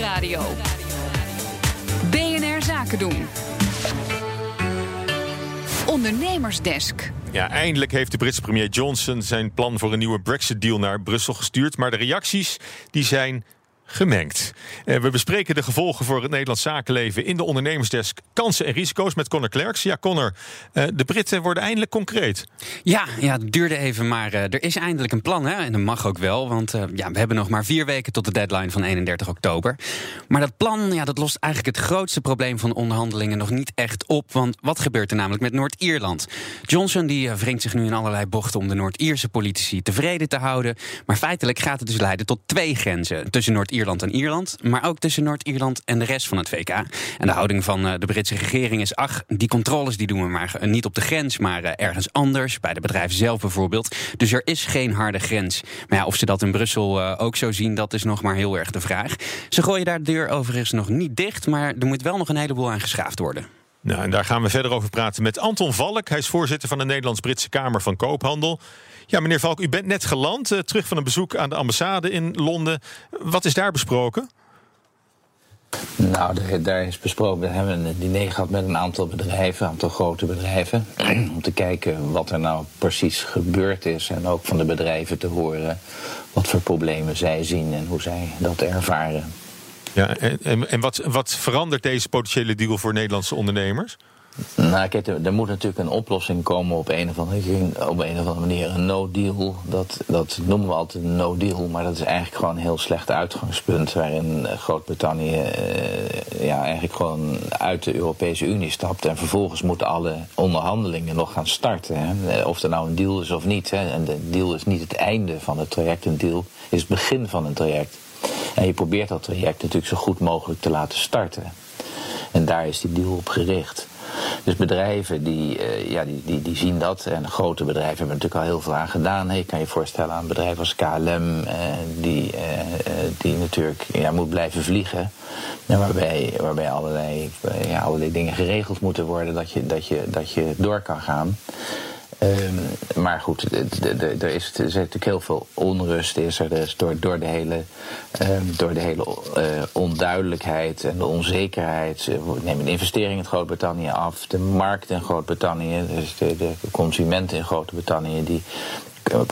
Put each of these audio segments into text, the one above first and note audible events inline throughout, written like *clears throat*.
Nieuwsradio. BNR Zaken doen. Ondernemersdesk. Ja, eindelijk heeft de Britse premier Johnson zijn plan voor een nieuwe Brexit-deal naar Brussel gestuurd. Maar de reacties die zijn gemengd. Eh, we bespreken de gevolgen voor het Nederlands zakenleven in de ondernemersdesk kansen en risico's met Connor Klerks. Ja, Connor, eh, de Britten worden eindelijk concreet. Ja, ja, het duurde even, maar uh, er is eindelijk een plan. Hè? En dat mag ook wel, want ja, we hebben nog maar vier weken tot de deadline van 31 oktober. Maar dat plan ja, dat lost eigenlijk het grootste probleem van de onderhandelingen nog niet echt op. Want wat gebeurt er namelijk met Noord-Ierland? Johnson die wringt zich nu in allerlei bochten om de Noord-Ierse politici tevreden te houden. Maar feitelijk gaat het dus leiden tot twee grenzen tussen Noord-Ierland Ierland en Ierland, maar ook tussen Noord-Ierland en de rest van het VK. En de houding van eh, de Britse regering is: ach, die controles die doen we maar niet op de grens, maar eh, ergens anders, bij de bedrijven zelf bijvoorbeeld. Dus er is geen harde grens. Maar ja, of ze dat in Brussel eh, ook zo zien, dat is nog maar heel erg de vraag. Ze gooien daar de deur overigens nog niet dicht, maar er moet wel nog een heleboel aan geschaafd worden. Nou, en daar gaan we verder over praten met Anton Valk. Hij is voorzitter van de Nederlands-Britse Kamer van Koophandel. Ja, meneer Valk, u bent net geland, uh, terug van een bezoek aan de ambassade in Londen. Wat is daar besproken? Nou, daar is besproken. We hebben een diner gehad met een aantal bedrijven, een aantal grote bedrijven. *clears throat* Om te kijken wat er nou precies gebeurd is. En ook van de bedrijven te horen wat voor problemen zij zien en hoe zij dat ervaren. Ja, en, en wat, wat verandert deze potentiële deal voor Nederlandse ondernemers? Nou, kijk, er, moet natuurlijk een oplossing komen op een of andere, op een of andere manier. Een no-deal, dat, dat noemen we altijd een no-deal, maar dat is eigenlijk gewoon een heel slecht uitgangspunt. Waarin Groot-Brittannië uh, ja, eigenlijk gewoon uit de Europese Unie stapt. En vervolgens moeten alle onderhandelingen nog gaan starten. Hè. Of er nou een deal is of niet. Hè. En de deal is niet het einde van het traject, een deal is het begin van een traject. En je probeert dat traject natuurlijk zo goed mogelijk te laten starten. En daar is die deal op gericht. Dus bedrijven die, uh, ja, die, die, die zien dat. En grote bedrijven hebben natuurlijk al heel veel aan gedaan. Hey, kan je voorstellen aan bedrijf als KLM, uh, die, uh, die natuurlijk ja, moet blijven vliegen. En waarbij, waarbij allerlei, ja, allerlei dingen geregeld moeten worden dat je, dat, je, dat je door kan gaan. Um, maar goed, er is, natuurlijk heel veel onrust is er. Dus door, door de hele, um, door de hele uh, onduidelijkheid en de onzekerheid nemen de investeringen in Groot-Brittannië af. De markt in Groot-Brittannië, dus de, de consumenten in Groot-Brittannië, die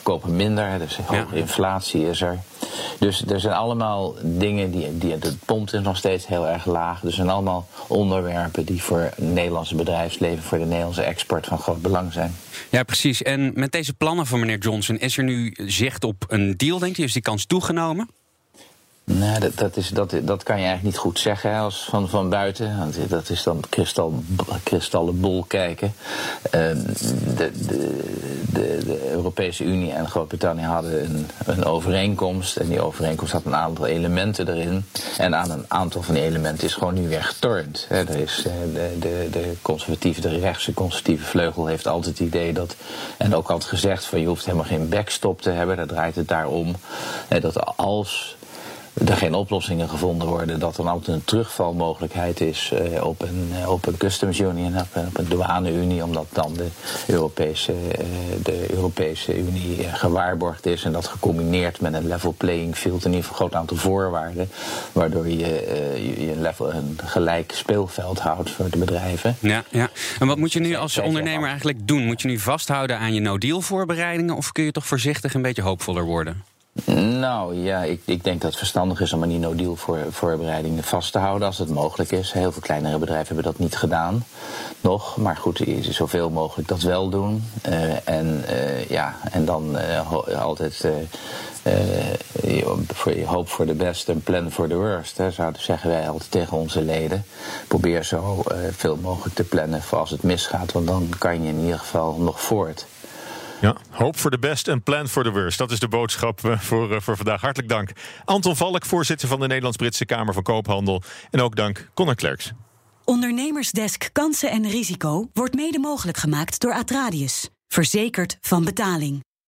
kopen minder. Dus hoge inflatie is er. Dus er zijn allemaal dingen die, die. De pond is nog steeds heel erg laag. Dus er zijn allemaal onderwerpen die voor het Nederlandse bedrijfsleven, voor de Nederlandse export van groot belang zijn. Ja, precies. En met deze plannen van meneer Johnson, is er nu zicht op een deal, denkt u? Is die kans toegenomen? Nee, dat, dat, is, dat, dat kan je eigenlijk niet goed zeggen als van, van buiten. Want dat is dan kristal, kristallenbol kijken. Uh, de, de, de, Europese Unie en Groot-Brittannië hadden een, een overeenkomst. En die overeenkomst had een aantal elementen erin. En aan een aantal van die elementen is gewoon nu weer getornd. er is, eh, de, de, de conservatieve, de rechtse conservatieve vleugel heeft altijd het idee dat... en ook altijd gezegd van je hoeft helemaal geen backstop te hebben. Daar draait het daarom. dat als er geen oplossingen gevonden worden, dat er altijd een terugvalmogelijkheid is uh, op, een, uh, op een customs union, op een, op een douane-unie, omdat dan de Europese, uh, de Europese Unie gewaarborgd is en dat gecombineerd met een level playing field, in ieder geval een groot aantal voorwaarden, waardoor je, je een, level, een gelijk speelveld houdt voor de bedrijven. Ja, ja. En wat moet je nu als ondernemer eigenlijk doen? Moet je nu vasthouden aan je no-deal voorbereidingen of kun je toch voorzichtig een beetje hoopvoller worden? Nou ja, ik, ik, denk dat het verstandig is om die no-deal voor, voorbereidingen vast te houden als het mogelijk is. Heel veel kleinere bedrijven hebben dat niet gedaan nog. Maar goed, zoveel mogelijk dat wel doen. Uh, en, uh, ja, en dan uh, altijd hoop voor de best en plan for the worst. Hè, zouden zeggen wij altijd tegen onze leden. Probeer zo veel mogelijk te plannen voor als het misgaat. Want dan kan je in ieder geval nog voort. Ja, hoop voor de best en plan for the worst. Dat is de boodschap eh, voor, eh, voor vandaag. Hartelijk dank. Anton Valk, voorzitter van de Nederlands-Britse Kamer van Koophandel. En ook dank Connor Klerks. Ondernemersdesk Kansen en Risico wordt mede mogelijk gemaakt door Atradius. Verzekerd van betaling.